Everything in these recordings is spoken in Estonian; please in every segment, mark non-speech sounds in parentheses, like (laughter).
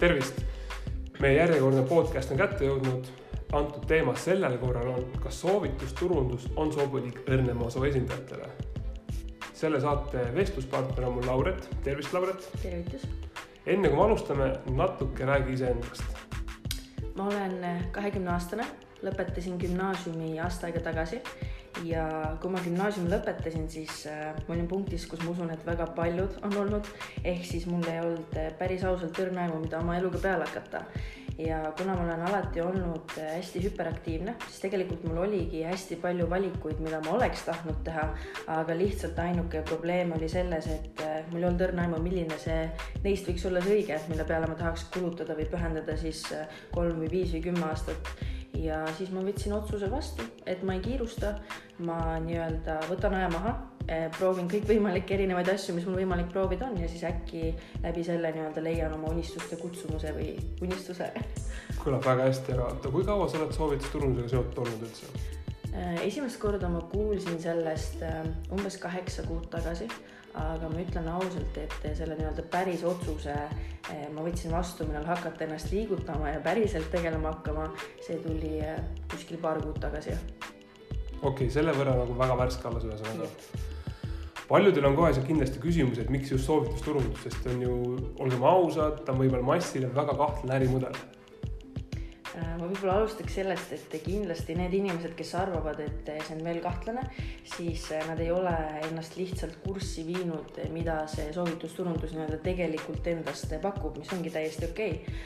tervist! meie järjekordne podcast on kätte jõudnud. antud teema sellel korral on, kas soovitusturundus on sobilik õrnema soo esindajatele. selle saate vestluspartner on mul Lauret, tervist, Lauret! tervitus! enne kui me alustame, natuke räägi iseendast. ma olen kahekümne aastane, lõpetasin gümnaasiumi aasta aega tagasi ja kui ma gümnaasiumi lõpetasin, siis äh, ma olin punktis, kus ma usun, et väga paljud on olnud, ehk siis mul ei olnud äh, päris ausalt õrna aimu, mida oma eluga peale hakata. ja kuna ma olen alati olnud äh, hästi hüperaktiivne, siis tegelikult mul oligi hästi palju valikuid, mida ma oleks tahtnud teha, aga lihtsalt ainuke probleem oli selles, et mul ei olnud õrna aimu, milline see neist võiks olla see õige, mille peale ma tahaks kulutada või pühendada siis kolm või viis või kümme aastat ja siis ma võtsin otsuse vastu, et ma ei kiirusta, ma nii-öelda võtan aja maha, eh, proovin kõikvõimalikke erinevaid asju, mis mul võimalik proovida on ja siis äkki läbi selle nii-öelda leian oma unistuste kutsumuse või unistuse. (laughs) kõlab väga hästi, aga oota, kui kaua sa oled soovitusturundusega seotud olnud üldse? Eh, esimest korda ma kuulsin sellest eh, umbes kaheksa kuud tagasi aga ma ütlen ausalt, et selle nii-öelda päris otsuse eh, ma võtsin vastu, millal hakata ennast liigutama ja päriselt tegelema hakkama, see tuli eh, kuskil paar kuud tagasi. okei okay,, selle võrra nagu väga värske alles ühesõnaga. paljudel on kohe seal kindlasti küsimus, et miks just soovitusturundus, sest on ju, olgem ausad, ta on võib-olla massile väga kahtlane ärimudel ma võib-olla alustaks sellest, et kindlasti need inimesed, kes arvavad, et see on veel kahtlane, siis äh, nad ei ole ennast lihtsalt kurssi viinud, mida see soovitusturundus nii-öelda tegelikult endast pakub, mis ongi täiesti okei okay.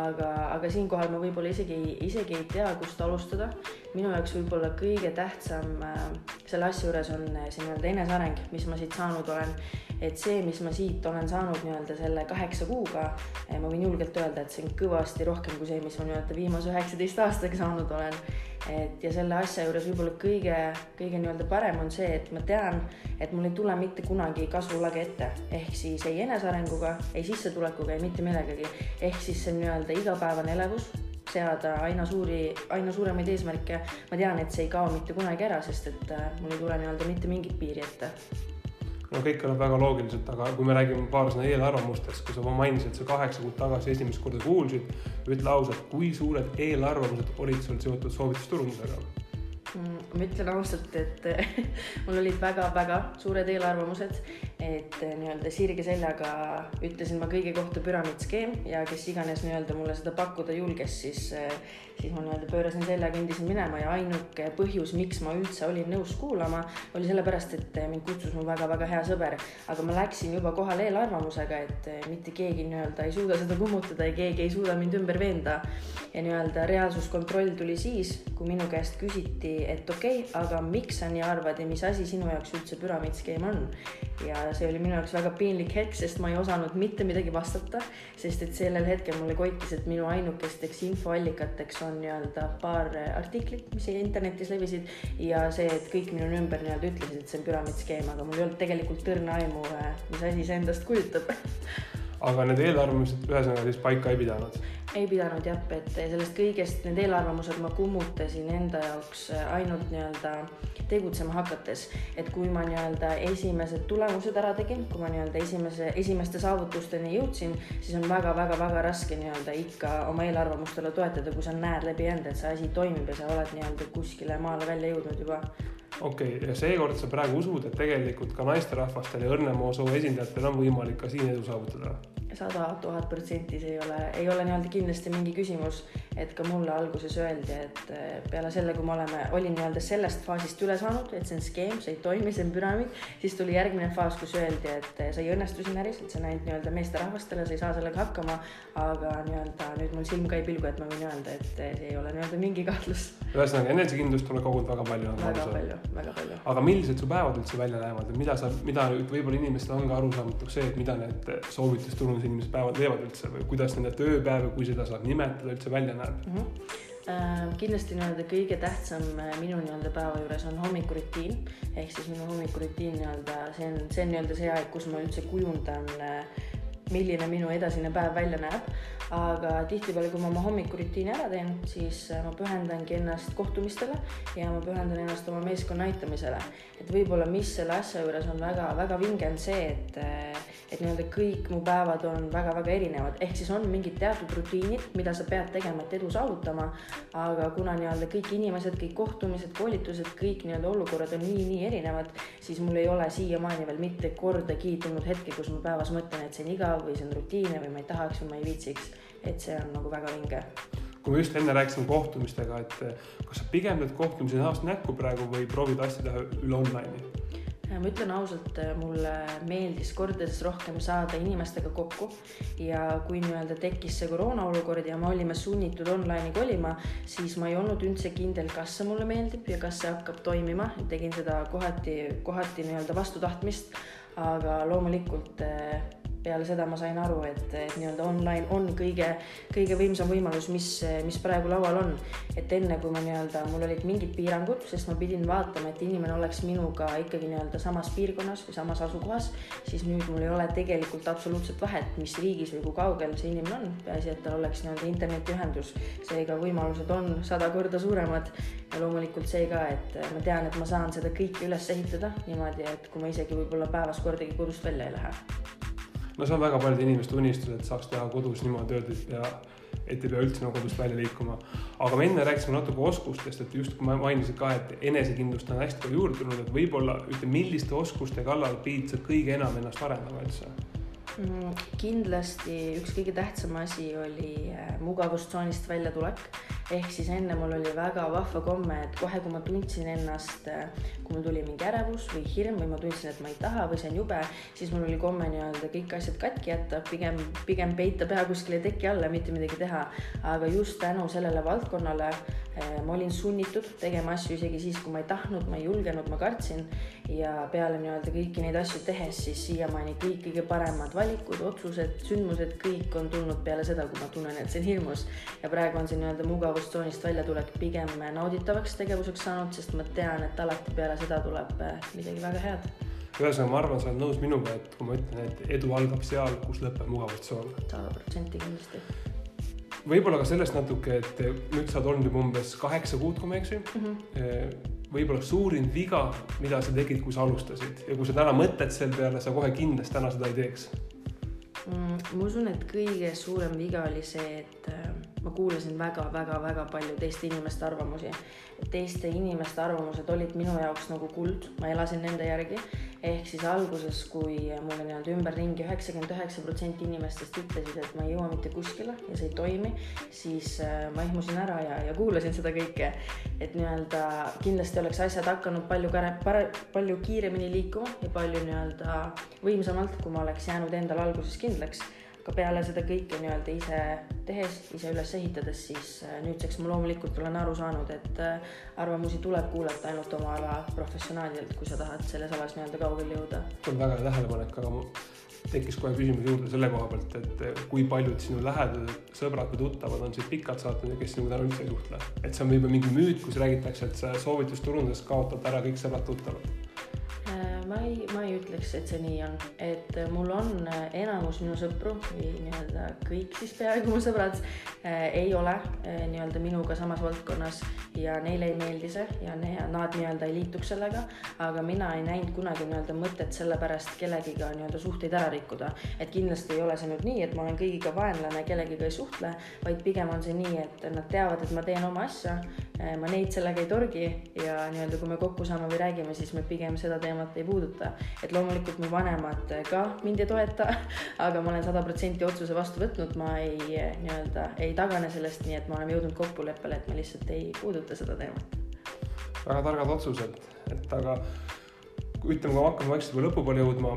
aga, aga siinkohal ma võib-olla isegi, isegi ei tea, kust alustada. minu jaoks võib-olla kõige tähtsam äh, selle asja juures on see nii-öelda eneseareng, mis ma siit saanud olen et see, mis ma siit olen saanud nii-öelda selle kaheksa kuuga, eh, ma võin julgelt öelda, et see on kõvasti rohkem kui see, mis ma nii-öelda viimase üheksateist aastaga saanud olen. et ja selle asja juures võib-olla kõige, kõige nii-öelda parem on see, et ma tean, et mul ei tule mitte kunagi kasvulage ette, ehk siis ei enesearenguga, ei sissetulekuga, ei mitte millegagi. ehk siis see on nii-öelda igapäevane elevus seada aina suuri, aina suuremaid eesmärke. ma tean, et see ei kao mitte kunagi ära, sest et äh, mul ei tule nii-öelda mitte mingit piiri ette no kõik kõlab väga loogiliselt, aga kui me räägime paar sõna eelarvamustest, kui sa mainisid, sa kaheksa kuud tagasi esimest korda kuulsid, ütle ausalt, kui suured eelarvamused olid sul seotud soovitusturundusega? Mm, ma ütlen ausalt, et (laughs) mul olid väga-väga suured eelarvamused, et eh, nii-öelda sirge seljaga ütlesin ma kõigi kohta püramiidskeem ja kes iganes nii-öelda mulle seda pakkuda julges, siis, eh, siis ma nii-öelda pöörasin selja, kõndisin minema ja ainuke põhjus, miks ma üldse olin nõus kuulama, oli sellepärast, et eh, mind kutsus mu väga-väga hea sõber, aga ma läksin juba kohale eelarvamusega, et mitte keegi nii-öelda ei suuda seda kummutada ja keegi ei suuda mind ümber veenda. ja nii-öelda reaalsuskontroll tuli siis, kui minu käest küsiti et okei okay,, aga miks sa nii arvad ja mis asi sinu jaoks üldse püramiidskeem on? ja see oli minu jaoks väga piinlik hetk, sest ma ei osanud mitte midagi vastata, sest et sellel hetkel mulle koitis, et minu ainukesteks infoallikateks on nii-öelda paar artiklit, mis internetis levisid ja see, et kõik minu ümber nii-öelda ütlesid, et see on püramiidskeem, aga mul ei olnud tegelikult õrna aimu, mis asi see endast kujutab (laughs) aga need eelarvamused ühesõnaga siis paika ei pidanud? ei pidanud jah, et sellest kõigest need eelarvamused ma kummutasin enda jaoks ainult nii-öelda tegutsema hakates. et kui ma nii-öelda esimesed tulemused ära tegin, kui ma nii-öelda esimese, esimeste saavutusteni jõudsin, siis on väga-väga-väga raske nii-öelda ikka oma eelarvamustele toetada, kui sa näed läbi enda, et see asi toimib ja sa oled nii-öelda kuskile maale välja jõudnud juba okei okay,, ja seekord sa praegu usud, et tegelikult ka naisterahvastel ja õrnemaa soo esindajatel on võimalik ka siin edu saavutada? Sada tuhat protsenti, see ei ole, ei ole nii-öelda kindlasti mingi küsimus et ka mulle alguses öeldi, et eh, peale selle, kui me oleme, olin nii-öelda sellest faasist üle saanud, et see on skeem, see ei toimi, see on püramiid, siis tuli järgmine faas, kus öeldi, et eh, sa ei õnnestu siin äris, et see on ainult nii-öelda meesterahvastele, sa ei saa sellega hakkama. aga nii-öelda nüüd mul silm ka ei pilgu, et ma võin öelda, et eh, see ei ole nii-öelda mingi kahtlus. ühesõnaga enesekindlust tuleb kogunud väga palju. väga palju, väga palju. aga millised su päevad üldse välja näevad, et mida sa, mida võib-olla inimestel on ka arusaamatuks see, et mida need soovitusturundus inimesed päevad teevad üldse või kuidas nende tööpäev, kui seda saab nimetada, üldse välja näeb? mm. -hmm. kindlasti nii-öelda kõige tähtsam äh, minu nii-öelda päeva juures on hommikurutiin ehk siis minu hommikurutiin nii-öelda see on, see on nii-öelda see aeg, kus ma üldse kujundan äh, milline minu edasine päev välja näeb. aga tihtipeale, kui ma oma hommikurutiini ära teen, siis ma pühendangi ennast kohtumistele ja ma pühendan ennast oma meeskonna aitamisele. et võib-olla, mis selle asja juures on väga-väga vinge, on see, et et nii-öelda kõik mu päevad on väga-väga erinevad, ehk siis on mingid teatud rutiinid, mida sa pead tegema, et edu saavutama. aga kuna nii-öelda kõik inimesed, kõik kohtumised, koolitused, kõik nii-öelda olukorrad on nii-nii erinevad, siis mul ei ole siiamaani veel mitte kordagi tulnud hetke, kus ma päevas mõtlen, et see on igav või see on rutiinne või ma ei tahaks või ma ei viitsiks. et see on nagu väga vinge kui me just enne rääkisime kohtumistega, et kas sa pigem teed kohtumisi näost näkku praegu või proovid asju teha üle online'i? Ma ütlen ausalt, mulle meeldis kordades rohkem saada inimestega kokku. Ja kui nii-öelda tekkis see koroona olukord ja me olime sunnitud online'i kolima, siis ma ei olnud üldse kindel, kas see mulle meeldib ja kas see hakkab toimima, tegin seda kohati, kohati nii-öelda vastu tahtmist, aga loomulikult peale seda ma sain aru, et, et nii-öelda online on kõige, kõige võimsam võimalus, mis, mis praegu laual on. et enne, kui ma nii-öelda, mul olid mingid piirangud, sest ma pidin vaatama, et inimene oleks minuga ikkagi nii-öelda samas piirkonnas või samas asukohas, siis nüüd mul ei ole tegelikult absoluutselt vahet, mis riigis või kui kaugel see inimene on, peaasi, et tal oleks nii-öelda internetiühendus. seega võimalused on sada korda suuremad ja loomulikult see ka, et ma tean, et ma saan seda kõike üles ehitada niimoodi, et kui ma isegi võib-olla päevas kordagi kodust välja ei lähe no see on väga paljude inimeste unistus, et saaks teha kodus niimoodi tööd, ja et ei pea üldse nagu kodust välja liikuma. aga me enne rääkisime natuke oskustest, et just mainisid ka, et enesekindlust on hästi palju juurde tulnud, et võib-olla ütle, milliste oskuste kallal pidid sa kõige enam ennast arendama üldse mm,? kindlasti üks kõige tähtsam asi oli äh, mugavustsoonist väljatulek ehk siis enne mul oli väga vahva komme, et kohe, kui ma tundsin ennast, kui mul tuli mingi ärevus või hirm või ma tundsin, et ma ei taha või see on jube, siis mul oli komme nii-öelda kõik asjad katki jätta, pigem, pigem peita pea kuskile teki alla, mitte midagi teha. aga just tänu sellele valdkonnale ma olin sunnitud tegema asju isegi siis, kui ma ei tahtnud, ma ei julgenud, ma kartsin ja peale nii-öelda kõiki neid asju tehes, siis siiamaani kõik kõige paremad valikud, otsused, sündmused, kõik on tulnud peale seda, kui ma tunnen, et see on hirmus ja praegu on see nii-öelda mugavus komfortstsoonist väljatulek pigem nauditavaks tegevuseks saanud, sest ma tean, et alati peale seda tuleb äh, midagi väga head. ühesõnaga, ma arvan, sa oled nõus minuga, et kui ma ütlen, et edu algab seal, kus lõpeb mugavustsoon. sada protsenti kindlasti. Võib-olla ka sellest natuke, et nüüd sa oled olnud juba umbes kaheksa kuud, kui ma ei eksi mm. -hmm võib-olla suurim viga, mida sa tegid, kui sa alustasid ja kui sa täna mõtled selle peale, sa kohe kindlasti täna seda ei teeks mm,? ma usun, et kõige suurem viga oli see, et äh, ma kuulasin väga-väga-väga palju teiste inimeste arvamusi. teiste inimeste arvamused olid minu jaoks nagu kuld, ma elasin nende järgi. Ehk siis alguses, kui mulle nii-öelda ümberringi üheksakümmend üheksa protsenti inimestest ütlesid, et ma ei jõua mitte kuskile ja see ei toimi, siis äh, ma ehmusin ära ja, ja kuulasin seda kõike. et nii-öelda kindlasti oleks asjad hakanud palju, palju kiiremini liikuma ja palju nii-öelda võimsamalt, kui ma oleks jäänud endale alguses kindlaks ka peale seda kõike nii-öelda ise tehes, ise üles ehitades, siis äh, nüüdseks ma loomulikult olen aru saanud, et äh, arvamusi tuleb kuulata ainult oma ala professionaalidelt, kui sa tahad selles alas nii-öelda kaugele jõuda. see on väga hea tähelepanek, aga mul tekkis kohe küsimus juurde selle koha pealt, et äh, kui paljud sinu lähedased sõbrad või tuttavad on sind pikalt saatnud ja kes sinuga täna üldse ei suhtle. et see on võib-olla mingi müüt, kus räägitakse, et soovitusturunduses kaotad ära kõik sõbrad-tuttavad ma ei, ma ei ütleks, et see nii on, et mul on äh, enamus minu sõpru või nii-öelda kõik siis peaaegu mu sõbrad äh, ei ole äh, nii-öelda minuga samas valdkonnas ja neile ei meeldi see ja ne, nad nii-öelda ei liituks sellega. aga mina ei näinud kunagi nii-öelda mõtet selle pärast kellegiga nii-öelda suhteid ära rikkuda. et kindlasti ei ole see nüüd nii, et ma olen kõigiga vaenlane, kellegiga ei suhtle, vaid pigem on see nii, et nad teavad, et ma teen oma asja. ma neid sellega ei torgi ja nii-öelda, kui me kokku saame või räägime, siis me pigem seda teemat ei puuduta puuduta. et loomulikult mu vanemad ka mind ei toeta, (laughs) aga ma olen sada protsenti otsuse vastu võtnud, ma ei nii-öelda ei tagane sellest, nii et me oleme jõudnud kokkuleppele, et me lihtsalt ei puuduta seda teemat. väga targad otsused, et aga ütleme, kui me hakkame vaikselt juba lõpupoole jõudma,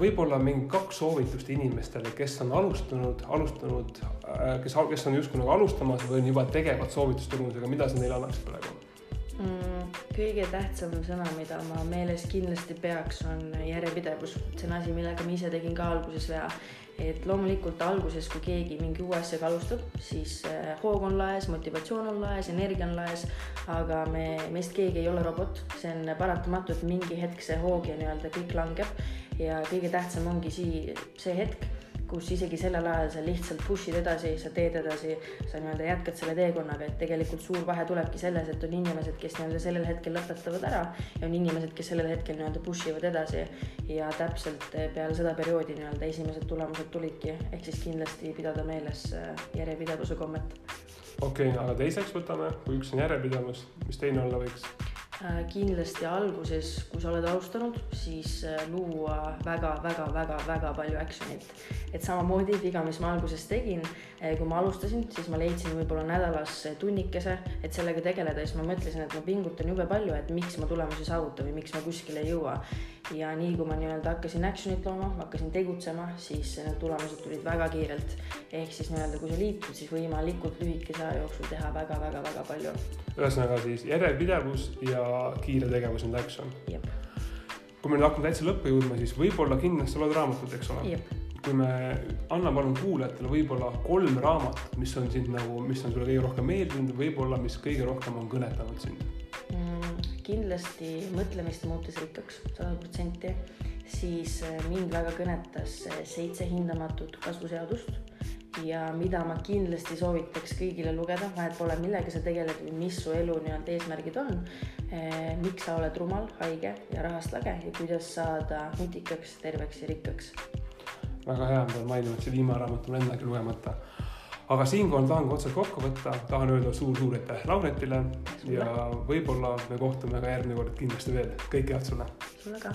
võib-olla mingi kaks soovitust inimestele, kes on alustanud, alustanud, äh, kes, kes on justkui nagu alustamas või on juba tegevad soovitusturundusega, mida sa neile annaksid praegu? Mm,? kõige tähtsam sõna, mida ma meeles kindlasti peaks, on järjepidevus. see on asi, millega ma ise tegin ka alguses vea. et loomulikult alguses, kui keegi mingi uue asjaga alustab, siis äh, hoog on laes, motivatsioon on laes, energia on laes, aga me, meist keegi ei ole robot, see on paratamatu, et mingi hetk see hoog ja nii-öelda kõik langeb ja kõige tähtsam ongi sii-, see hetk kus isegi sellel ajal sa lihtsalt push'id edasi, sa teed edasi, sa nii-öelda jätkad selle teekonnaga, et tegelikult suur vahe tulebki selles, et on inimesed, kes nii-öelda sellel hetkel lõpetavad ära ja on inimesed, kes sellel hetkel nii-öelda push ivad edasi ja täpselt peale seda perioodi nii-öelda esimesed tulemused tulidki, ehk siis kindlasti pidada meeles äh, järjepidevuse kommet. okei okay,, aga teiseks võtame, kui üks on järjepidevus, mis teine olla võiks? Äh, kindlasti alguses, kui sa oled alustanud, siis äh, luua väga-väga-väga-väga palju action'it. et samamoodi viga, mis ma alguses tegin, äh, kui ma alustasin, siis ma leidsin võib-olla nädalas tunnikese, et sellega tegeleda siis ma mõtlesin, et ma pingutan jube palju, et miks ma tulemusi saavutan või miks ma kuskile ei jõua. Ja nii kui ma nii-öelda hakkasin action'it looma, hakkasin tegutsema, siis need tulemused tulid väga kiirelt. ehk siis nii-öelda, kui sa liitud, siis võimalikult lühikese aja jooksul teha väga-väga-väga palju. ühesõnaga siis järjepidevus ja kiire tegevus and action. kui me nüüd hakkame täitsa lõppu jõudma, siis võib-olla kindlasti loed raamatut, eks ole? kui me, anna palun kuulajatele võib-olla kolm raamatut, mis on sind nagu, mis on sulle kõige rohkem meeldinud, võib-olla, mis kõige rohkem on kõnetanud sind? Kindlasti mõtlemist muutis rikkaks, sada protsenti. siis äh, mind väga kõnetas äh, Seitse hindamatut kasvuseadust ja mida ma kindlasti soovitaks kõigile lugeda, vahet pole, millega sa tegeled või mis su elu nii-öelda eesmärgid on. Eh, miks sa oled rumal, haige ja rahast lage ja kuidas saada nutikaks, terveks ja rikkaks. väga hea, ma mainima, et see viimane raamat on endagi lugemata. Aga siinkohal tahan ka otsad kokku võtta, tahan öelda suur-suur aitäh Lauretile. Ja võib-olla me kohtume ka järgmine kord kindlasti veel, kõike head sulle. sulle ka